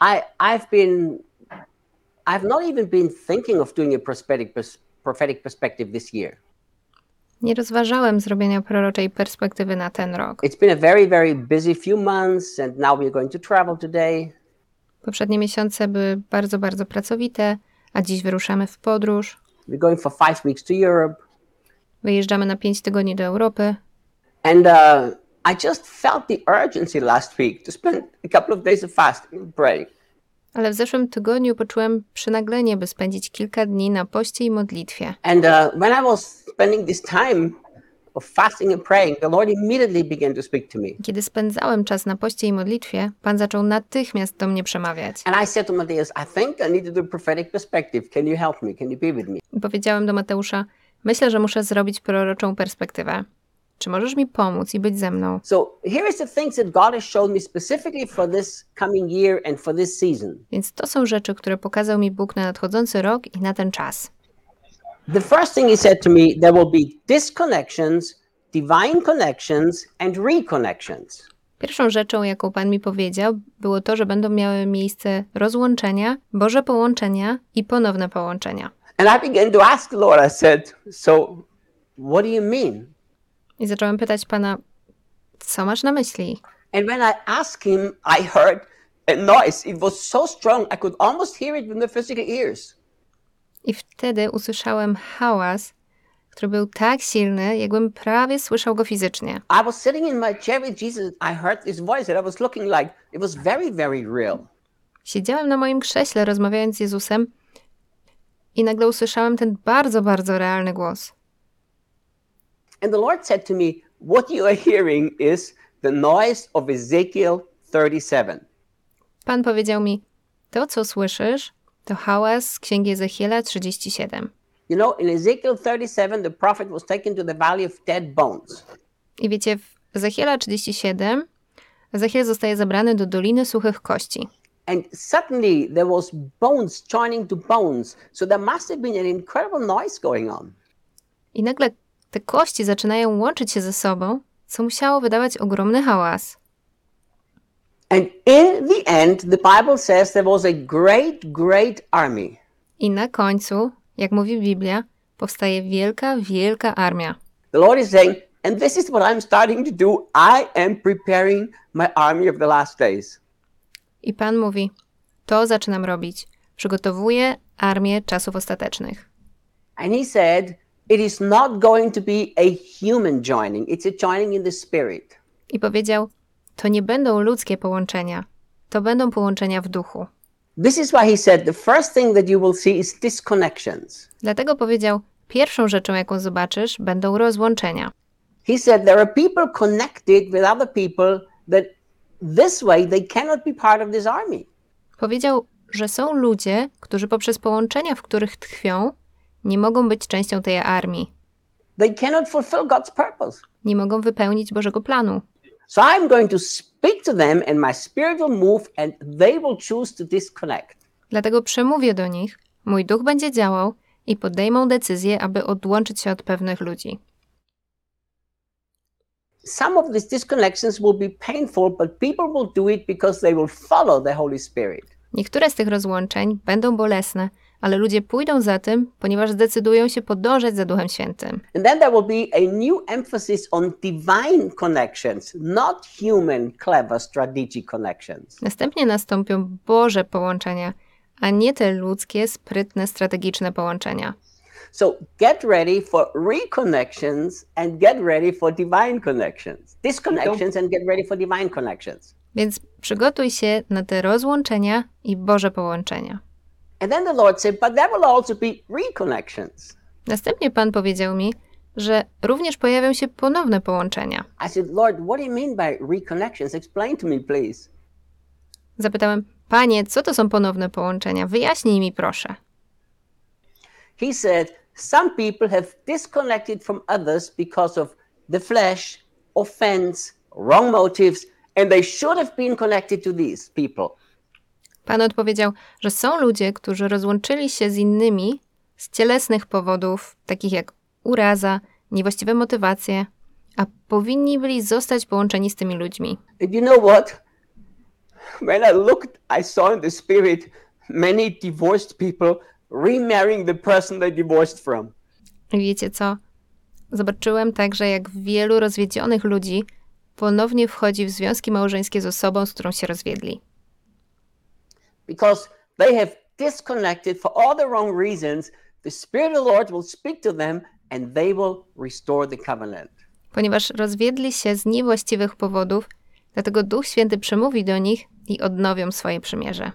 I I've been I've not even been thinking of doing a prophetic prophetic perspective this year. Nie rozważałem zrobienia proroczej perspektywy na ten rok. It's been a very very busy few months and now we're going to travel today. Poprzednie miesiące były bardzo, bardzo pracowite, a dziś wyruszamy w podróż. We're going for 5 weeks to Europe Wyjeżdżamy na 5 tygodni do Europy. and uh, I just felt the urgency last week to spend a couple of days of fasting and praying. Ale w zeszłym tygodniu poczułem przynaglenie, by spędzić kilka dni na poście i modlitwie. And uh, when I was spending this time of fasting and praying, the Lord immediately began to speak to me. Kiedy spędzałem czas na poście i modlitwie, Pan zaczął natychmiast do mnie przemawiać. And I said to Matthias, I think I need to do prophetic perspective. Can you help me? Can you be with me? I powiedziałem do Mateusza: Myślę, że muszę zrobić proroczą perspektywę. Czy możesz mi pomóc i być ze mną? Więc to są rzeczy, które pokazał mi Bóg na nadchodzący rok i na ten czas. The first thing he said to me, there will be disconnections, divine connections, and reconnections. Pierwszą rzeczą, jaką Pan mi powiedział, było to, że będą miały miejsce rozłączenia, Boże połączenia i ponowne połączenia. And I began to ask the Lord, I said, So what do you mean? I zacząłem pytać Pana, co masz na myśli? And when I asked him, I heard a noise. It was so strong, I could almost hear it with my physical ears. I wtedy usłyszałem hałas, który był tak silny, jakbym prawie słyszał go fizycznie. I was sitting in my chair with Jesus. I heard this voice that I was looking like it was very, very real. Siedziałem na moim krześle, rozmawiając z Jezusem, i nagle usłyszałem ten bardzo, bardzo realny głos. And the Lord said to me, What you are hearing is the noise of Ezekiel 37. Pan powiedział mi: To, co słyszysz, to hałas z księgi Ezechiela 37. You know, in Ezekiel 37, the prophet was taken to the valley of dead bones. I wiecie, w Ezechiela 37 Ezechiel zostaje zabrany do Doliny Suchych Kości. And suddenly there was bones joining to bones. So there must have been an incredible noise going on. I nagle te kości zaczynają łączyć się ze sobą, co musiało wydawać ogromny hałas. And in the end, the Bible says there was a great, great army. I na końcu, jak mówi Biblia, powstaje wielka, wielka armia. The Lord is saying, and this is what I'm starting to do. I am preparing my army of the last days. I Pan mówi: To zaczynam robić. Przygotowuję armię czasów ostatecznych. And he said, it is not going to be a human joining, it's a joining in the spirit. I powiedział: To nie będą ludzkie połączenia, to będą połączenia w duchu. This is why he said the first thing that you will see is disconnections. Dlatego powiedział: Pierwszą rzeczą, jaką zobaczysz, będą rozłączenia. He said there are people connected with other people that this way they cannot be part of this army. Powiedział, że są ludzie, którzy poprzez połączenia, w których tkwią, nie mogą być częścią tej armii, They cannot fulfill God's purpose. nie mogą wypełnić Bożego planu. So I'm going to speak to them and my spirit will move and they will choose to disconnect. Dlatego przemówię do nich, mój duch będzie działał i podejmą decyzję, aby odłączyć się od pewnych ludzi. Some of these disconnections will be painful, but people will do it because they will follow the Holy Spirit. Niektóre z tych rozłączeń będą bolesne, ale ludzie pójdą za tym, ponieważ zdecydują się podążać za Duchem Świętym. And then there will be a new emphasis on divine connections, not human, clever, strategic connections. Następnie nastąpią Boże połączenia, a nie te ludzkie, sprytne, strategiczne połączenia. So get ready for reconnections and get ready for divine connections. Disconnections and get ready for divine connections. Więc przygotuj się na te rozłączenia i Boże połączenia. And then the Lord said, but there will also be reconnections. Następnie Pan powiedział mi, że również pojawią się ponowne połączenia. I said, Lord, what do you mean by reconnections? Explain to me, please. Zapytałem, Panie, co to są ponowne połączenia? Wyjaśnij mi proszę. He said, some people have disconnected from others because of the flesh, offense, wrong motives, and they should have been connected to these people. Pan odpowiedział, że są ludzie, którzy rozłączyli się z innymi z cielesnych powodów, takich jak uraza, niewłaściwe motywacje, a powinni byli zostać połączeni z tymi ludźmi. You know what? when I looked, I saw in the spirit many divorced people remarrying the person they divorced from. I wiecie co? Zobaczyłem także, jak wielu rozwiedzionych ludzi ponownie wchodzi w związki małżeńskie z osobą, z którą się rozwiedli. Because they have disconnected for all the wrong reasons, the Spirit of the Lord will speak to them and they will restore the covenant. Ponieważ rozwiedli się z niewłaściwych powodów, dlatego Duch Święty przemówi do nich i odnowią swoje przymierze.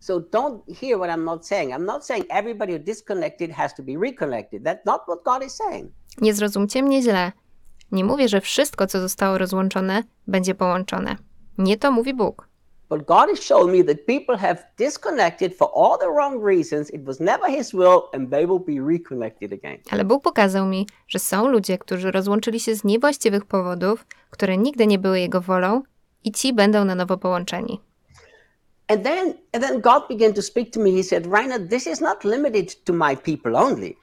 So don't hear what I'm not saying. I'm not saying everybody who disconnected has to be reconnected. That's not what God is saying. Nie zrozumcie mnie źle. Nie mówię, że wszystko, co zostało rozłączone, będzie połączone. Nie to mówi Bóg. But God has shown me that people have disconnected for all the wrong reasons. It was never His will, and they will be reconnected again. Ale Bóg pokazał mi, że są ludzie, którzy rozłączyli się z niewłaściwych powodów, które nigdy nie były Jego wolą, i ci będą na nowo połączeni. And then, and then God began to speak to me. He said, this is not limited to my people only.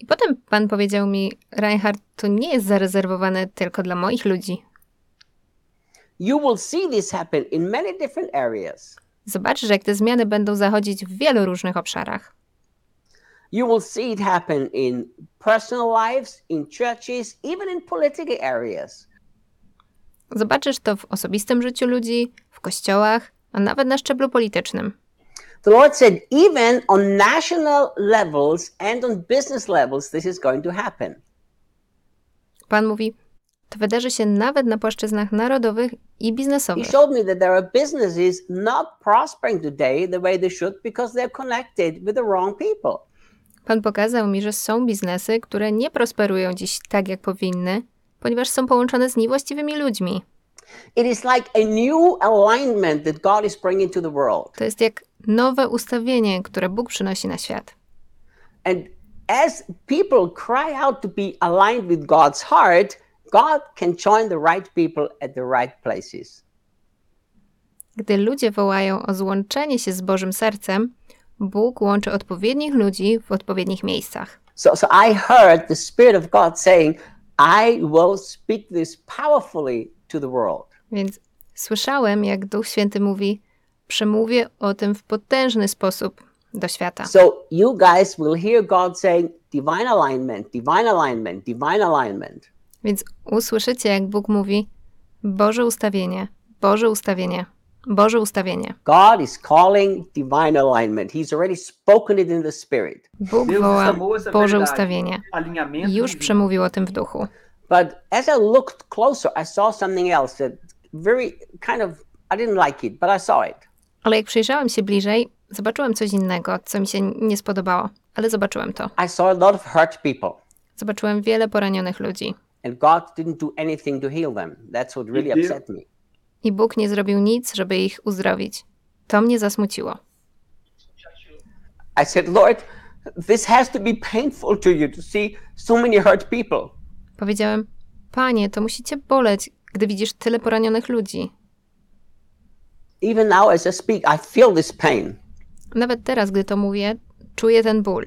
I potem Pan powiedział mi, Reinhard, to nie jest zarezerwowane tylko dla moich ludzi. You will see this happen in many different areas. Zobaczysz, jak te zmiany będą zachodzić w wielu różnych obszarach. You will see it happen in personal lives, in churches, even in political areas. Zobaczysz to w osobistym życiu ludzi, w kościołach, a nawet na szczeblu politycznym. The Lord said, even on national levels and on business levels, this is going to happen. Pan mówi, to wydarzy się nawet na płaszczyznach narodowych i He biznesowych. showed me that there are businesses not prospering today the way they should because they're connected with the wrong people. Pan pokazał mi, że są biznesy, które nie prosperują dziś tak, jak powinny, ponieważ są połączone z niewłaściwymi ludźmi. It is like a new alignment that God is bringing to the world. To jest jak nowe ustawienie, które Bóg przynosi na świat. And as people cry out to be aligned with God's heart, God can join the right people at the right places. Gdy ludzie wołają o złączenie się z Bożym sercem, Bóg łączy odpowiednich ludzi w odpowiednich miejscach. So, so I heard the Spirit of God saying, I will speak this powerfully to the world. Więc słyszałem, jak Duch Święty mówi: Przemówię o tym w potężny sposób do świata. So you guys will hear God saying, divine alignment, divine alignment, divine alignment. Więc usłyszycie, jak Bóg mówi: Boże ustawienie, Boże ustawienie, Boże ustawienie. God is calling divine alignment. He's already spoken it in the Spirit. Bóg woła Boże ustawienie. już przemówił o tym w duchu. But as I looked closer, I saw something else that very kind of, I didn't like it, but I saw it. Ale jak przyjrzałem się bliżej, zobaczyłem coś innego, co mi się nie spodobało, ale zobaczyłem to. I saw a lot of hurt people, Zobaczyłem wiele poranionych ludzi. And God didn't do anything to heal them. That's what really upset me. I Bóg nie zrobił nic, żeby ich uzdrowić. To mnie zasmuciło. I said, Lord, this has to be painful to you to see so many hurt people. Powiedziałem: Panie, to musi cię boleć, gdy widzisz tyle poranionych ludzi. Even now, as I speak, I feel this pain. Nawet teraz, gdy to mówię, czuję ten ból.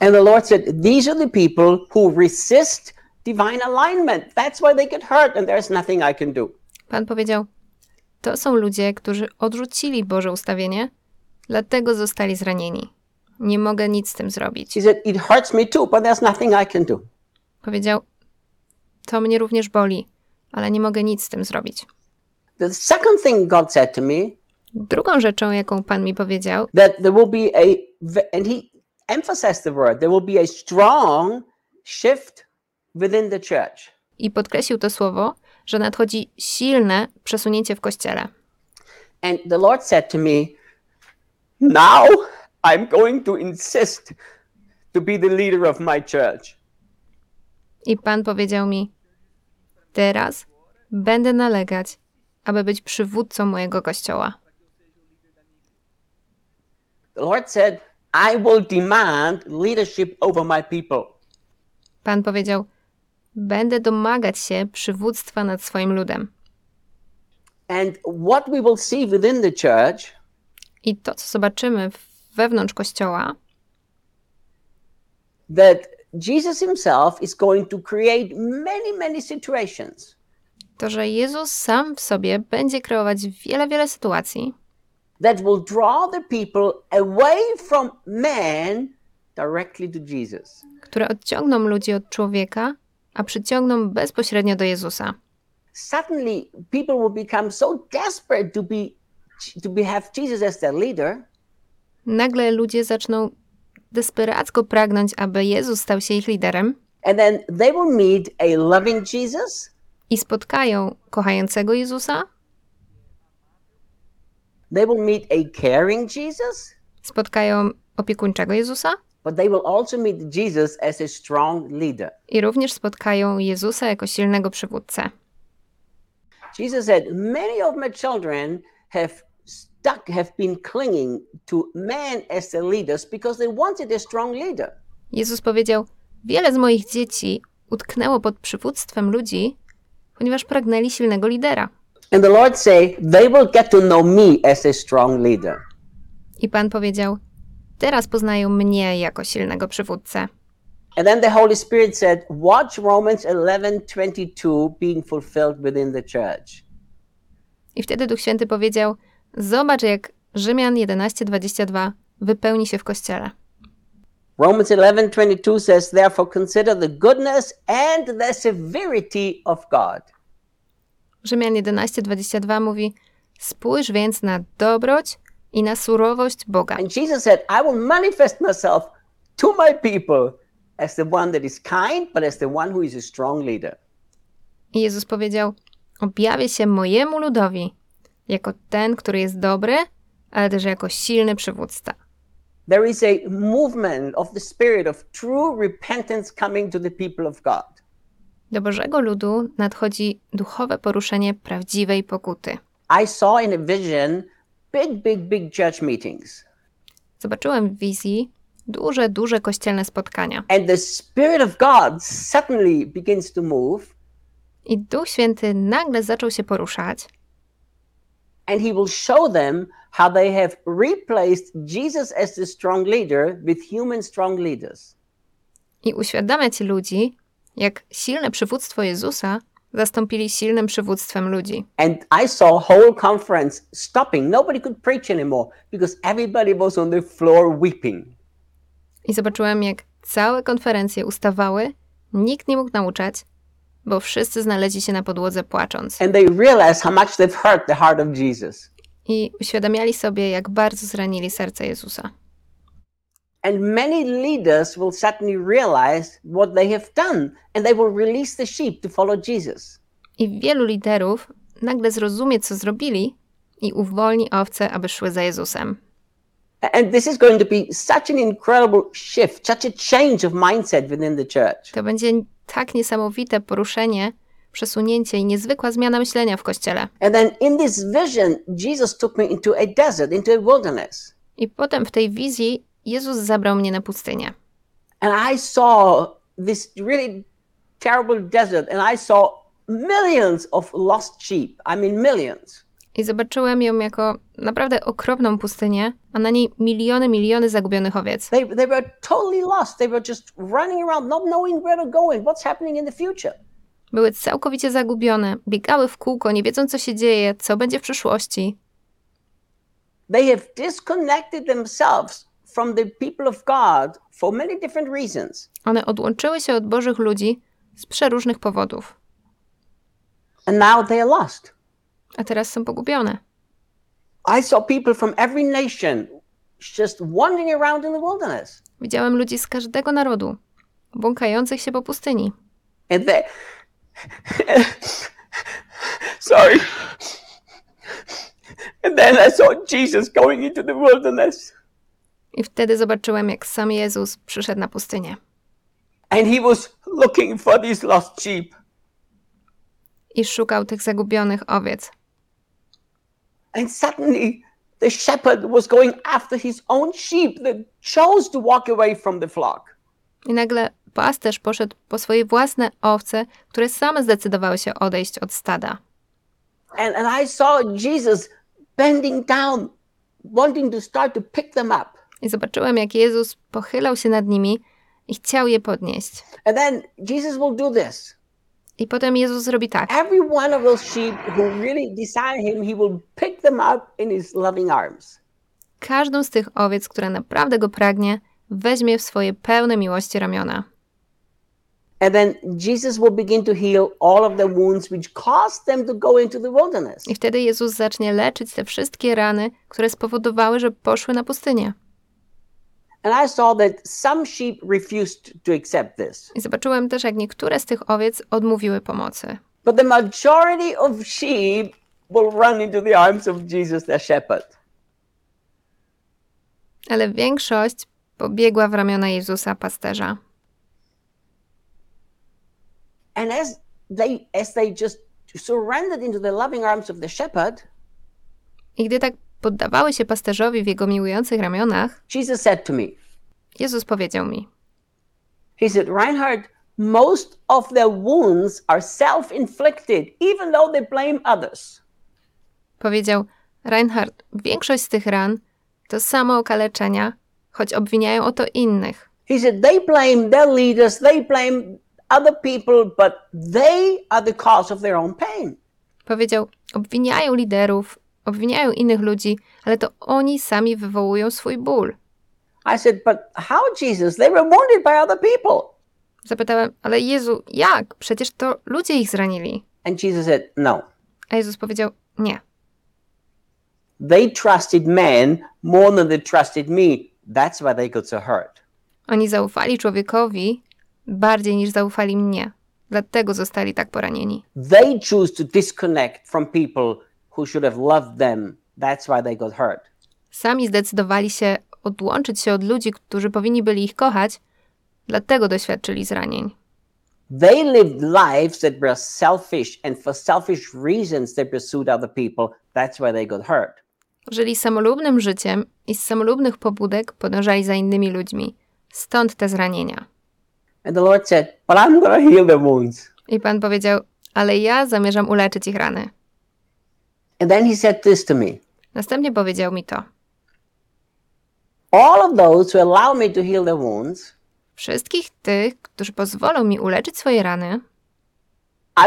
And the Lord said, These are the people who resist divine alignment. That's why they get hurt, and there's nothing I can do. Pan powiedział: To są ludzie, którzy odrzucili Boże ustawienie, dlatego zostali zranieni. Nie mogę nic z tym zrobić. He said, It hurts me too, but there's nothing I can do. Powiedział: To mnie również boli, ale nie mogę nic z tym zrobić. The second thing God said to me Drugą rzeczą, jaką Pan mi powiedział, that there will be a, and He emphasized the word, there will be a strong shift within the church. i podkreślił to słowo, że nadchodzi silne przesunięcie w kościele. And the Lord said to me, Now I'm going to insist to be the leader of my church. I Pan powiedział mi: Teraz będę nalegać, aby być przywódcą mojego kościoła. The Lord said, I will demand leadership over my people. Pan powiedział: Będę domagać się przywództwa nad swoim ludem. And what we will see within the church I to, co zobaczymy wewnątrz kościoła, that Jesus himself is going to create many, many situations to, że Jezus sam w sobie będzie kreować wiele, wiele sytuacji, that will draw the people away from man directly to Jesus. które odciągną ludzi od człowieka, a przyciągną bezpośrednio do Jezusa. Suddenly, people will become so desperate to be to be have Jesus as their leader Nagle ludzie zaczną desperacko pragnąć, aby Jezus stał się ich liderem and then they will meet a loving Jesus i spotkają kochającego Jezusa, They will meet a caring Jesus, spotkają opiekuńczego Jezusa but they will also meet Jesus as a strong leader. i również spotkają Jezusa jako silnego przywódcę. Jesus said, Many of my children have stuck, have been clinging to man as their leaders because they wanted a strong leader. Jezus powiedział: Wiele z moich dzieci utknęło pod przywództwem ludzi, ponieważ pragnęli silnego lidera. And the Lord say, they will get to know me as a strong leader. I Pan powiedział: Teraz poznają mnie jako silnego przywódcę. And then the Holy Spirit said, watch Romans 11:22 being fulfilled within the church. I wtedy Duch Święty powiedział: Zobacz, jak Rzymian 11:22 wypełni się w kościele. Romans 11:22 says, therefore consider the goodness and the severity of God. Rzymian 11:22 mówi: Spójrz więc na dobroć i na surowość Boga. And Jesus said, I will manifest myself to my people as the one that is kind, but as the one who is a strong leader. I Jezus powiedział: Objawię się mojemu ludowi jako ten, który jest dobry, ale też jako silny przywódca. There is a movement of the spirit of true repentance coming to the people of God. Do Bożego ludu nadchodzi duchowe poruszenie prawdziwej pokuty. I saw in a vision big, big, big church meetings. Zobaczyłem w wizji duże, duże kościelne spotkania. And the Spirit of God suddenly begins to move, I Duch Święty nagle zaczął się poruszać and He will show them how they have replaced Jesus as the strong leader with human strong leaders. i uświadamiać ludzi, jak silne przywództwo Jezusa zastąpili silnym przywództwem ludzi. And I saw whole conference stopping. Nobody could preach anymore because everybody was on the floor weeping. I zobaczyłem, jak całe konferencje ustawały, nikt nie mógł nauczać, bo wszyscy znaleźli się na podłodze płacząc. And they realized how much they've hurt the heart of Jesus. I uświadamiali sobie, jak bardzo zranili serce Jezusa. And many leaders will suddenly realize what they have done and they will release the sheep to follow Jesus. I wielu liderów nagle zrozumie, co zrobili i uwolni owce, aby szły za Jezusem. And this is going to be such an incredible shift, such a change of mindset within the church. To będzie tak niesamowite poruszenie, przesunięcie i niezwykła zmiana myślenia w kościele. And then in this vision, Jesus took me into a desert, into a wilderness. I potem w tej wizji Jezus zabrał mnie na pustynię. And I saw this really terrible desert, and I saw millions of lost sheep. I mean, millions. I zobaczyłem ją jako naprawdę okropną pustynię, a na niej miliony, miliony zagubionych owiec. They, they were totally lost. They were just running around, not knowing where what's happening in the future. Były całkowicie zagubione, biegały w kółko, nie wiedząc co się dzieje, co będzie w przyszłości. They have disconnected themselves from the people of God for many different reasons. One odłączyły się od Bożych ludzi z przeróżnych powodów, And now they are lost. a teraz są pogubione. I saw people from every nation just wandering around in the wilderness. Widziałem ludzi z każdego narodu, błąkających się po pustyni. And they. Sorry. And then I saw Jesus going into the wilderness. I wtedy zobaczyłem, jak sam Jezus przyszedł na pustynię. And he was looking for these lost sheep. i szukał tych zagubionych owiec. And suddenly the shepherd was going after his own sheep that chose to walk away from the flock. I nagle pasterz poszedł po swoje własne owce, które same zdecydowały się odejść od stada. And, and I saw Jesus bending down, wanting to start to pick them up. I zobaczyłem, jak Jezus pochylał się nad nimi i chciał je podnieść. And then Jesus will do this. I potem Jezus zrobi tak. Every one of those sheep who really desire him, he will pick them up in his loving arms. Każdą z tych owiec, która naprawdę go pragnie, weźmie w swoje pełne miłości ramiona. And then Jesus will begin to heal all of the wounds which caused them to go into the wilderness. I wtedy Jezus zacznie leczyć te wszystkie rany, które spowodowały, że poszły na pustynię. I zobaczyłem też, jak niektóre z tych owiec odmówiły pomocy. But the majority of sheep will run into the arms of Jesus, their shepherd. Ale większość pobiegła w ramiona Jezusa, pasterza. And as they as they just surrendered into the loving arms of the shepherd, I gdy tak poddawały się pasterzowi w jego miłujących ramionach, Jesus said to me, Jezus powiedział mi: He said, Reinhard, most of their wounds are self-inflicted, even though they blame others. Powiedział: Reinhard, większość z tych ran to samo okaleczenia, choć obwiniają o to innych. He said they blame their leaders, they blame other people, but they are the cause of their own pain. Powiedział: Obwiniają liderów, obwiniają innych ludzi, ale to oni sami wywołują swój ból. I said, but how, Jesus? They were wounded by other people. Zapytałem: Ale Jezu, jak? Przecież to ludzie ich zranili. And Jesus said, no. A Jezus powiedział: Nie. They trusted more than they trusted me. That's why they got so hurt. Oni zaufali człowiekowi bardziej niż zaufali mnie. Dlatego zostali tak poranieni. They choose to disconnect from people who should have loved them. That's why they got hurt. Sami zdecydowali się odłączyć się od ludzi, którzy powinni byli ich kochać, dlatego doświadczyli zranień. They lived lives that were selfish, and for selfish reasons, they pursued other people. That's why they got hurt. Żyli samolubnym życiem i z samolubnych pobudek podążali za innymi ludźmi. Stąd te zranienia. And the Lord said, But I'm to heal their wounds. I Pan powiedział, ale ja zamierzam uleczyć ich rany. And then he said this to me Następnie powiedział mi to. All of those who allow me to heal their wounds, Wszystkich tych, którzy pozwolą mi uleczyć swoje rany,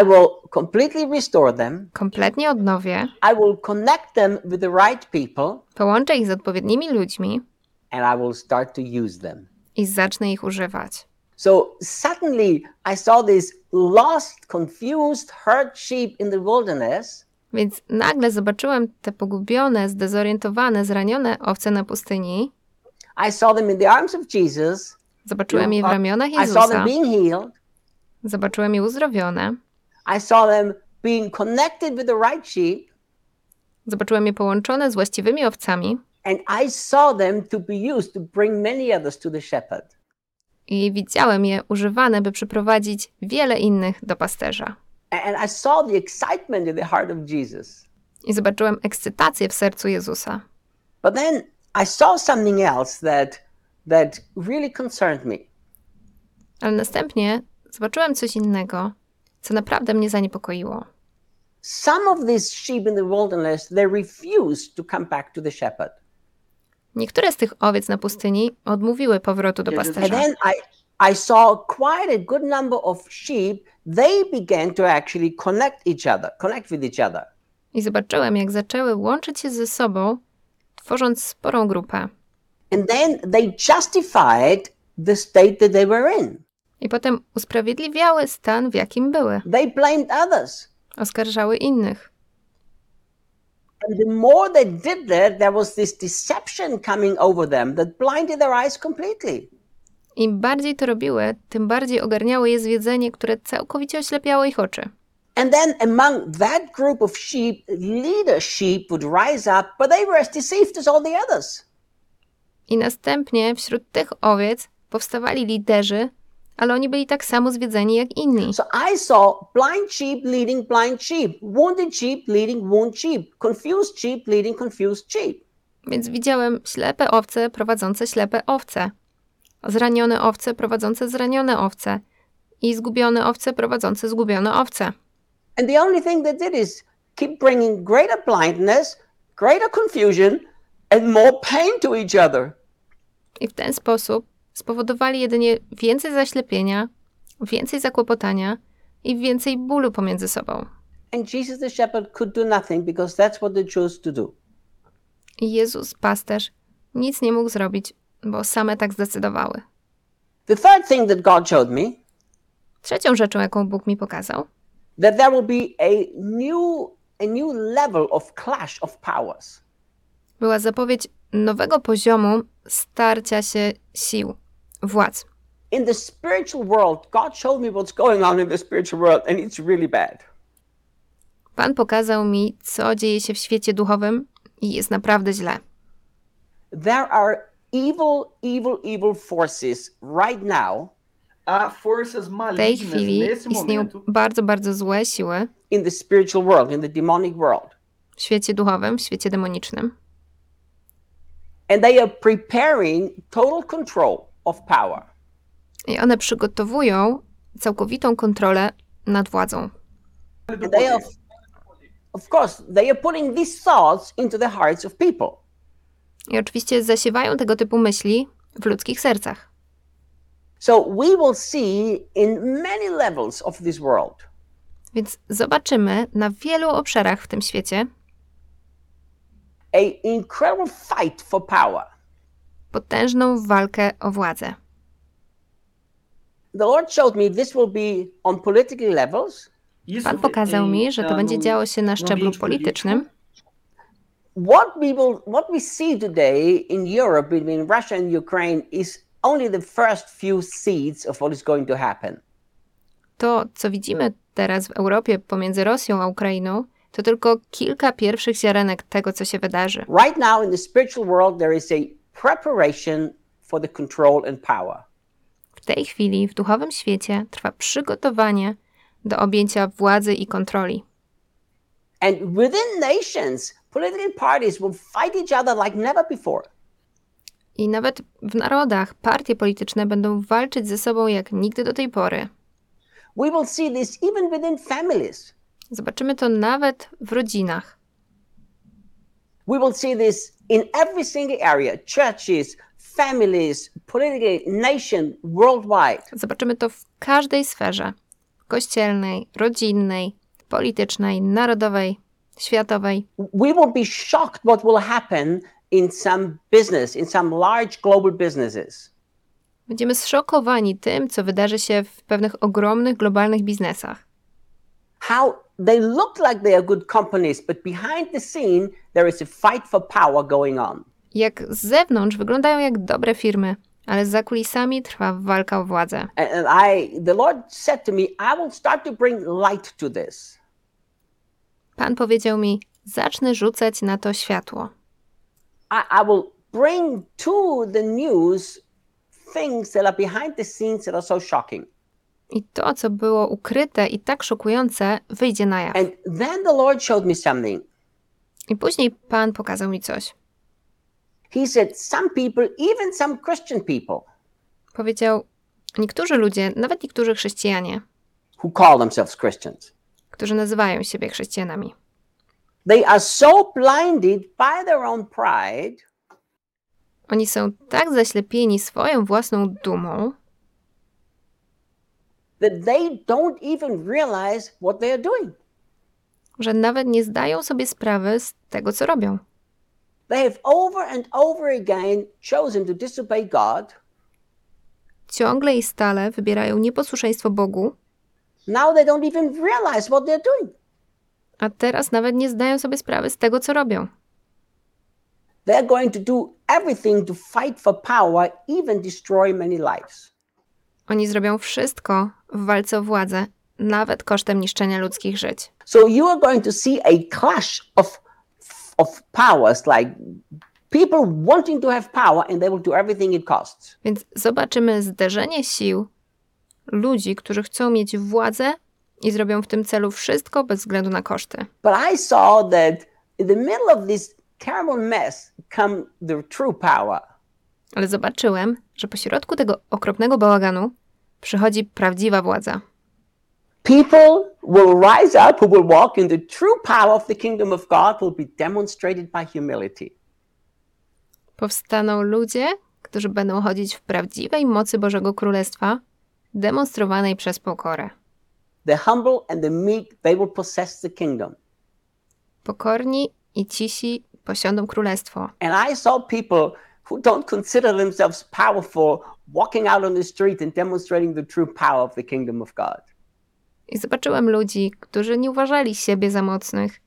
I will completely restore them. kompletnie odnowię, I will connect them with the right people, połączę ich z odpowiednimi ludźmi and I will start to use them. i zacznę ich używać. So suddenly I saw this lost, confused, hurt sheep in the wilderness. Więc nagle zobaczyłem te pogubione, zdezorientowane, zranione owce na pustyni. I saw them in the arms of Jesus. Zobaczyłem je w ramionach I saw Jezusa. them being healed. Zobaczyłem je uzdrowione. I saw them being connected with the right sheep. Zobaczyłem je połączone z właściwymi owcami. And I saw them to be used to bring many others to the shepherd. I widziałem je używane, by przyprowadzić wiele innych do pasterza. And I saw the excitement in the heart of Jesus. I zobaczyłem ekscytację w sercu Jezusa. But then I saw something else that that really concerned me. Ale następnie zobaczyłem coś innego, co naprawdę mnie zaniepokoiło. Some of these sheep in the wilderness, they refused to come back to the shepherd. Niektóre z tych owiec na pustyni odmówiły powrotu do And pasterza. then I, I saw quite a good number of sheep, they began to actually connect each other, connect with each other. I zobaczyłem, jak zaczęły łączyć się ze sobą, tworząc sporą grupę. And then they justified the state that they were in. I potem usprawiedliwiały stan, w jakim były. They blamed others. Oskarżały innych. And the more they did that, there was this deception coming over them that blinded their eyes completely. Im bardziej to robiły, tym bardziej ogarniało je zwiedzenie, które całkowicie oślepiało ich oczy. And then among that group of sheep, leader sheep would rise up, but they were as deceived as all the others. I następnie wśród tych owiec powstawali liderzy, ale oni byli tak samo zwiedzeni jak inni. So I saw blind sheep leading blind sheep, wounded sheep leading wounded sheep, confused sheep leading confused sheep. Więc widziałem ślepe owce prowadzące ślepe owce, zranione owce prowadzące zranione owce i zgubione owce prowadzące zgubione owce. And the only thing did is keep bringing greater blindness, greater confusion, and more pain to each other. I w ten sposób spowodowali jedynie więcej zaślepienia, więcej zakłopotania, i więcej bólu pomiędzy sobą. And Jesus the shepherd could do nothing because that's what they chose to do. I Jezus, pasterz, nic nie mógł zrobić, bo same tak zdecydowały. The third thing that God showed me Trzecią rzeczą, jaką Bóg mi pokazał, that there will be a new a new level of clash of powers. była zapowiedź nowego poziomu starcia się sił, władz. In the spiritual world, God showed me what's going on in the spiritual world and it's really bad. Pan pokazał mi, co dzieje się w świecie duchowym i jest naprawdę źle. There are evil, evil, evil forces right now W tej chwili istnieją bardzo, bardzo złe siły in the spiritual world, in the demonic world. w świecie duchowym, w świecie demonicznym. And they are preparing total control of power. I one przygotowują całkowitą kontrolę nad władzą. And they are, of course, they are putting these thoughts into the hearts of people. I oczywiście zasiewają tego typu myśli w ludzkich sercach. So we will see in many levels of this world Więc zobaczymy na wielu obszarach w tym świecie a incredible fight for power. potężną walkę o władzę. The Lord showed me this will be on political levels. Pan pokazał mi, że to będzie działo się na szczeblu politycznym. What we will, what we see today in Europe between Russia and Ukraine is only the first few seeds of what is going to happen. To, co widzimy teraz w Europie pomiędzy Rosją a Ukrainą, to tylko kilka pierwszych ziarenek tego, co się wydarzy. Right now in the spiritual world, there is a preparation for the control and power. W tej chwili w duchowym świecie trwa przygotowanie do objęcia władzy i kontroli. And within nations, political parties will fight each other like never before. I nawet w narodach partie polityczne będą walczyć ze sobą jak nigdy do tej pory. We will see this even within families. Zobaczymy to nawet w rodzinach. We will see this in every single area churches, families, political, nation, worldwide. Zobaczymy to w każdej sferze kościelnej, rodzinnej, politycznej, narodowej, światowej. We will be shocked what will happen in some business, in some large global businesses. Będziemy zszokowani tym, co wydarzy się w pewnych ogromnych globalnych biznesach. How they look like they are good companies, but behind the scene, there is a fight for power going on. Jak z zewnątrz wyglądają jak dobre firmy, ale za kulisami trwa walka o władzę. And, I, the Lord said to me, I will start to bring light to this. Pan powiedział mi: Zacznę rzucać na to światło. I, I will bring to the news things that are behind the scenes that are so shocking. I to, co było ukryte i tak szokujące, wyjdzie na jaw. And then the Lord showed me something. I później Pan pokazał mi coś. He said, Some people, even some Christian people Powiedział: Niektórzy ludzie, nawet niektórzy chrześcijanie, who call themselves Christians, którzy nazywają siebie chrześcijanami, they are so blinded by their own pride oni są tak zaślepieni swoją własną dumą, that they don't even realize what they are doing. że nawet nie zdają sobie sprawy z tego, co robią. They have over and over again chosen to disobey God. Ciągle i stale wybierają nieposłuszeństwo Bogu, Now they don't even realize what they're doing. a teraz nawet nie zdają sobie sprawy z tego, co robią. They're going to do everything to fight for power, even destroy many lives. Oni zrobią wszystko w walce o władzę, nawet kosztem niszczenia ludzkich żyć. So you are going to see a clash of, of powers, like people wanting to have power and they will do everything it costs. Więc zobaczymy zderzenie sił ludzi, którzy chcą mieć władzę i zrobią w tym celu wszystko bez względu na koszty. But I saw that in the middle of this terrible mess come the true power. Ale zobaczyłem, że pośrodku tego okropnego bałaganu przychodzi prawdziwa władza. People will rise up who will walk in the true power of the kingdom of God will be demonstrated by humility. Powstaną ludzie, którzy będą chodzić w prawdziwej mocy Bożego Królestwa, demonstrowanej przez pokorę. the humble and the meek, they will possess the kingdom. Pokorni i cisi posiądą królestwo. And I saw people who don't consider themselves powerful walking out on the street and demonstrating the true power of the kingdom of God. I zobaczyłem ludzi, którzy nie uważali siebie za mocnych,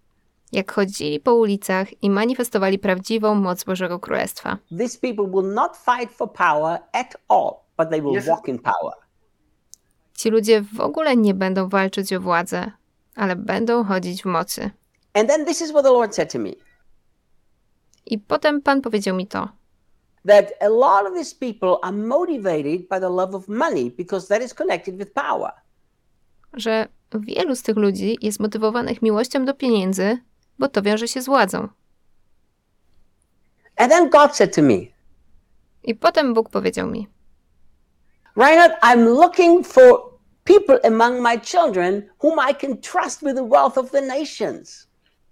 jak chodzili po ulicach i manifestowali prawdziwą moc Bożego Królestwa. These people will not fight for power at all, but they will Yes. walk in power. Ci ludzie w ogóle nie będą walczyć o władzę, ale będą chodzić w mocy. And then this is what the Lord said to me I potem Pan powiedział mi to, that a lot of these people are motivated by the love of money because that is connected with power. że wielu z tych ludzi jest motywowanych miłością do pieniędzy, bo to wiąże się z władzą. And then God said to me, I potem Bóg powiedział mi: Reinhard, I'm looking for people among my children whom I can trust with the wealth of the nations.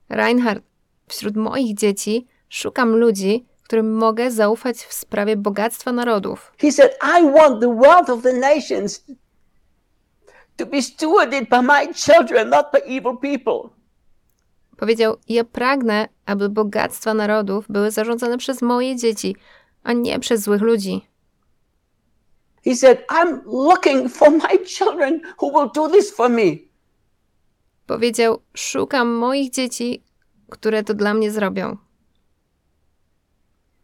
Reinhard, wśród moich dzieci szukam ludzi, którym mogę zaufać w sprawie bogactwa narodów. He said, I want the wealth of the nations to be stewarded by my children, not by evil people. Powiedział: Ja pragnę, aby bogactwa narodów były zarządzane przez moje dzieci, a nie przez złych ludzi. He said, I'm looking for my children who will do this for me. Powiedział: Szukam moich dzieci, które to dla mnie zrobią.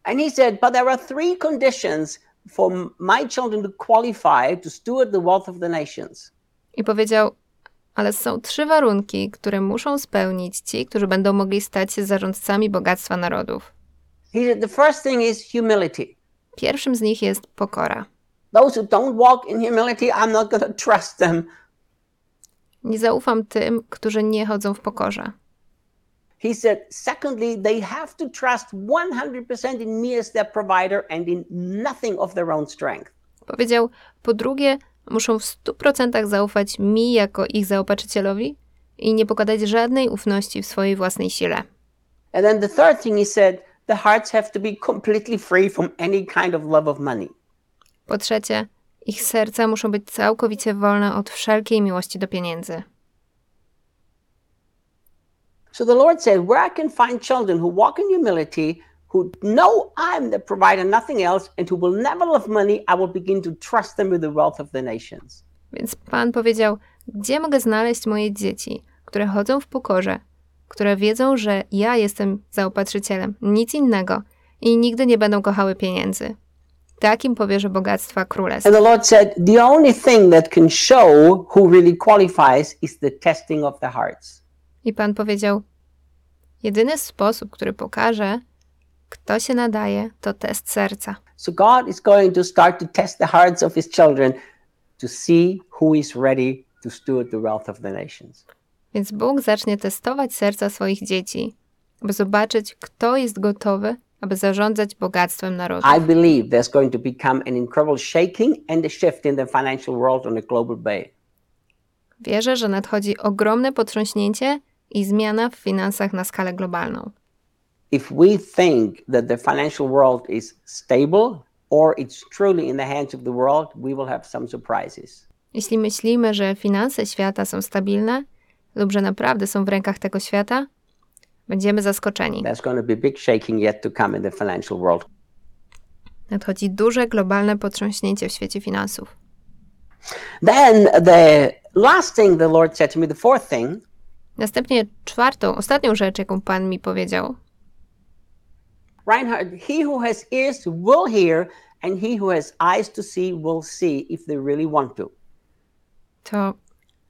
And he said, But there are three conditions for my children to qualify to steward the wealth of the nations. I powiedział: Ale są trzy warunki, które muszą spełnić ci, którzy będą mogli stać się zarządcami bogactwa narodów. He said, The first thing is humility. Pierwszym z nich jest pokora. Those who don't walk in humility, I'm not going to trust them. Nie zaufam tym, którzy nie chodzą w pokorze. He said, Secondly, they have to trust 100% in me as their provider and in nothing of their own strength. Powiedział: Po drugie, muszą w 100% zaufać mi jako ich zaopatrzycielowi i nie pokładać żadnej ufności w swojej własnej sile. And then the third thing he said, the hearts have to be completely free from any kind of love of money. Po trzecie, ich serca muszą być całkowicie wolne od wszelkiej miłości do pieniędzy. So the Lord said, Where I can find children who walk in humility, who know I'm the provider, nothing else, and who will never love money, I will begin to trust them with the wealth of the nations. Więc Pan powiedział: Gdzie mogę znaleźć moje dzieci, które chodzą w pokorze, które wiedzą, że ja jestem zaopatrzycielem, nic innego i nigdy nie będą kochały pieniędzy? Takim powierzę bogactwa królestw. And the Lord said, The only thing that can show who really qualifies is the testing of the hearts. I Pan powiedział: Jedyny sposób, który pokaże, kto się nadaje, to test serca. So God is going to start to test the hearts of his children to see who is ready to steward the wealth of the nations. Więc Bóg zacznie testować serca swoich dzieci, by zobaczyć, kto jest gotowy, aby zarządzać bogactwem narodu. I believe there's going to become an incredible shaking and a shift in the financial world on a global bay. Wierzę, że nadchodzi ogromne potrząśnięcie i zmiana w finansach na skalę globalną. If we think that the financial world is stable or it's truly in the hands of the world, we will have some surprises. Jeśli myślimy, że finanse świata są stabilne lub że naprawdę są w rękach tego świata, będziemy zaskoczeni. Nadchodzi duże globalne potrząśnięcie w świecie finansów. Then the last thing the Lord said to me, the fourth thing, Następnie czwartą, ostatnią rzecz, jaką Pan mi powiedział, Reinhard, he who has ears will hear, and he who has eyes to see will see if they really want to. to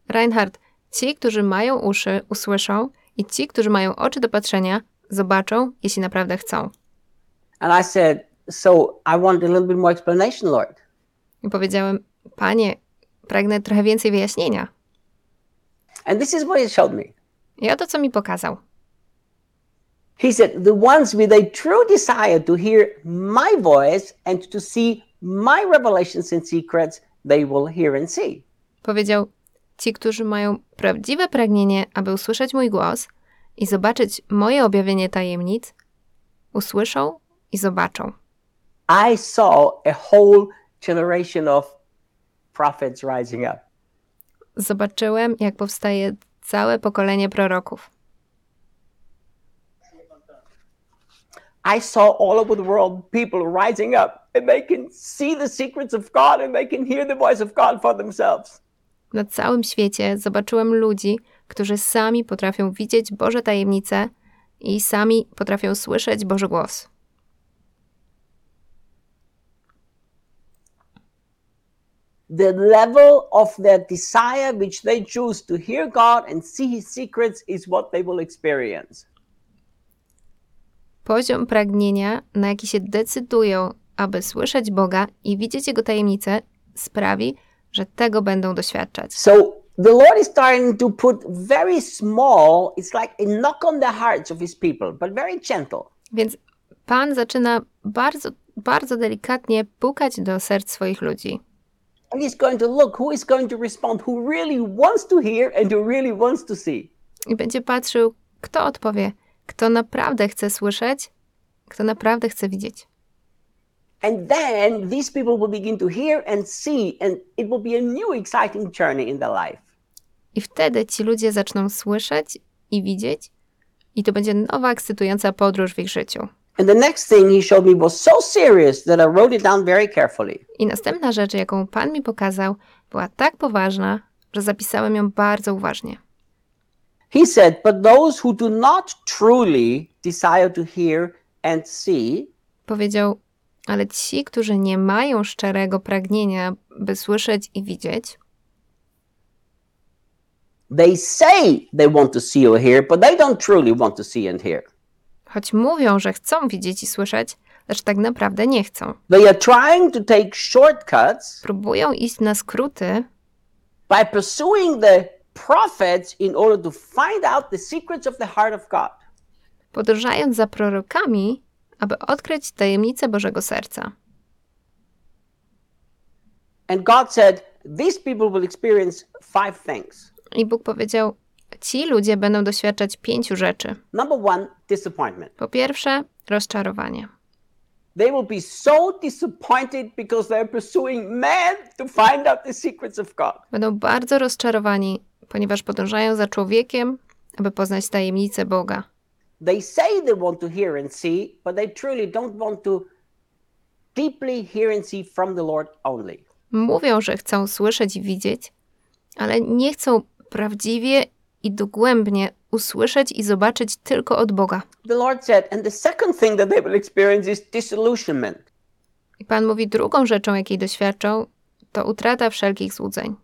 Reinhard, ci, którzy mają uszy, usłyszą i ci, którzy mają oczy do patrzenia, zobaczą, jeśli naprawdę chcą. And I said, So I want a little bit more explanation, Lord. I powiedziałem, Panie, pragnę trochę więcej wyjaśnienia. And this is what he showed me. I oto, co mi pokazał. He said, The ones with a true desire to hear my voice and to see my revelations and secrets, they will hear and see. Powiedział, ci, którzy mają prawdziwe pragnienie, aby usłyszeć mój głos i zobaczyć moje objawienie tajemnic, usłyszą i zobaczą. I saw a whole generation of prophets rising up. zobaczyłem, jak powstaje całe pokolenie proroków. I saw all over the world people rising up and they can see the secrets of God and they can hear the voice of God for themselves. Na całym świecie zobaczyłem ludzi, którzy sami potrafią widzieć Boże tajemnice i sami potrafią słyszeć Boży głos. The level of their desire, which they choose to hear God and see His secrets, is what they will experience. Poziom pragnienia, na jaki się decydują, aby słyszeć Boga i widzieć Jego tajemnice, sprawi, że tego będą doświadczać. So the Lord is starting to put very small, it's like a knock on the hearts of His people, but very gentle. Więc Pan zaczyna bardzo, bardzo delikatnie pukać do serc swoich ludzi. And He's going to look who is going to respond, who really wants to hear and who really wants to see. I będzie patrzył, kto odpowie, kto naprawdę chce słyszeć, kto naprawdę chce widzieć. And then these people will begin to hear and see, and it will be a new exciting journey in their life. I wtedy ci ludzie zaczną słyszeć i widzieć, i to będzie nowa, ekscytująca podróż w ich życiu. And the next thing He showed me was so serious that I wrote it down very carefully. I następna rzecz, jaką Pan mi pokazał, była tak poważna, że zapisałem ją bardzo uważnie. He said, But those who do not truly desire to hear and see, Powiedział, ale ci, którzy nie mają szczerego pragnienia, by słyszeć i widzieć, they say they want to see or hear, but they don't truly want to see and hear. choć mówią, że chcą widzieć i słyszeć, lecz tak naprawdę nie chcą. They are trying to take shortcuts Próbują iść na skróty, by pursuing the prophets in order to find out the secrets of the heart of God. podążając za prorokami, aby odkryć tajemnicę Bożego Serca. And God said, These people will experience five things. I Bóg powiedział: Ci ludzie będą doświadczać pięciu rzeczy. Number one, disappointment. Po pierwsze, rozczarowanie. They will be so disappointed because they're pursuing man to find out the secrets of God. Będą bardzo rozczarowani, ponieważ podążają za człowiekiem, aby poznać tajemnicę Boga. They say they want to hear and see, but they truly don't want to deeply hear and see from the Lord only. Mówią, że chcą słyszeć i widzieć, ale nie chcą prawdziwie i dogłębnie usłyszeć i zobaczyć tylko od Boga. The Lord said, and the second thing that they will experience is disillusionment. I Pan mówi, drugą rzeczą, jakiej doświadczą, to utrata wszelkich złudzeń.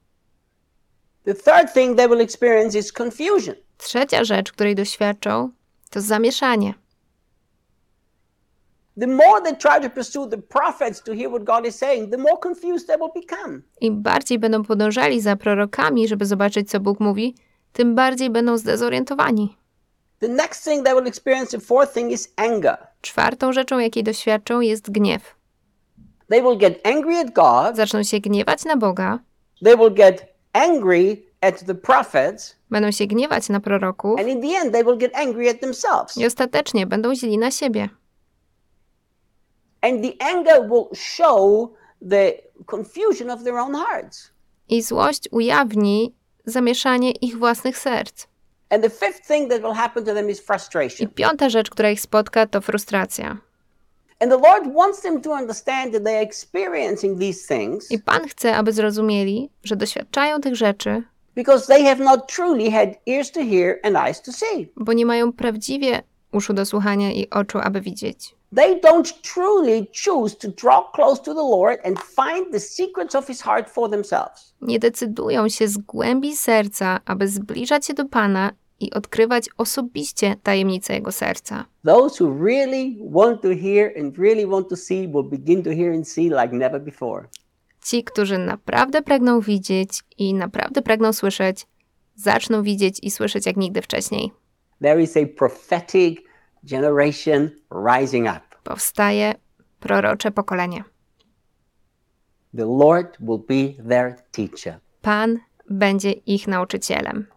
The third thing they will experience is confusion. Trzecia rzecz, której doświadczą, to zamieszanie. Im bardziej będą podążali za prorokami, żeby zobaczyć, co Bóg mówi, tym bardziej będą zdezorientowani. The next thing they will experience, the fourth thing is anger. Czwartą rzeczą, jakiej doświadczą, jest gniew. They will get angry at God, Zaczną się gniewać na Boga, they will get angry będą się gniewać na proroków and in the end, they will get angry at themselves. i ostatecznie będą źli na siebie. And the anger will show the confusion of their own hearts. I złość ujawni zamieszanie ich własnych serc. And the fifth thing that will happen to them is I piąta rzecz, która ich spotka, to frustracja. And the Lord wants them to understand that they are experiencing these things I Pan chce, aby zrozumieli, że doświadczają tych rzeczy, because they have not truly had ears to hear and eyes to see. bo nie mają prawdziwie uszu do słuchania i oczu, aby widzieć. They don't truly choose to draw close to the Lord and find the secrets of His heart for themselves. Nie decydują się z głębi serca, aby zbliżać się do Pana i odkrywać osobiście tajemnice Jego serca. Those who really want to hear and really want to see will begin to hear and see like never before. Ci, którzy naprawdę pragną widzieć i naprawdę pragną słyszeć, zaczną widzieć i słyszeć jak nigdy wcześniej. There is a prophetic generation rising up. Powstaje prorocze pokolenie. The Lord will be their teacher. Pan będzie ich nauczycielem.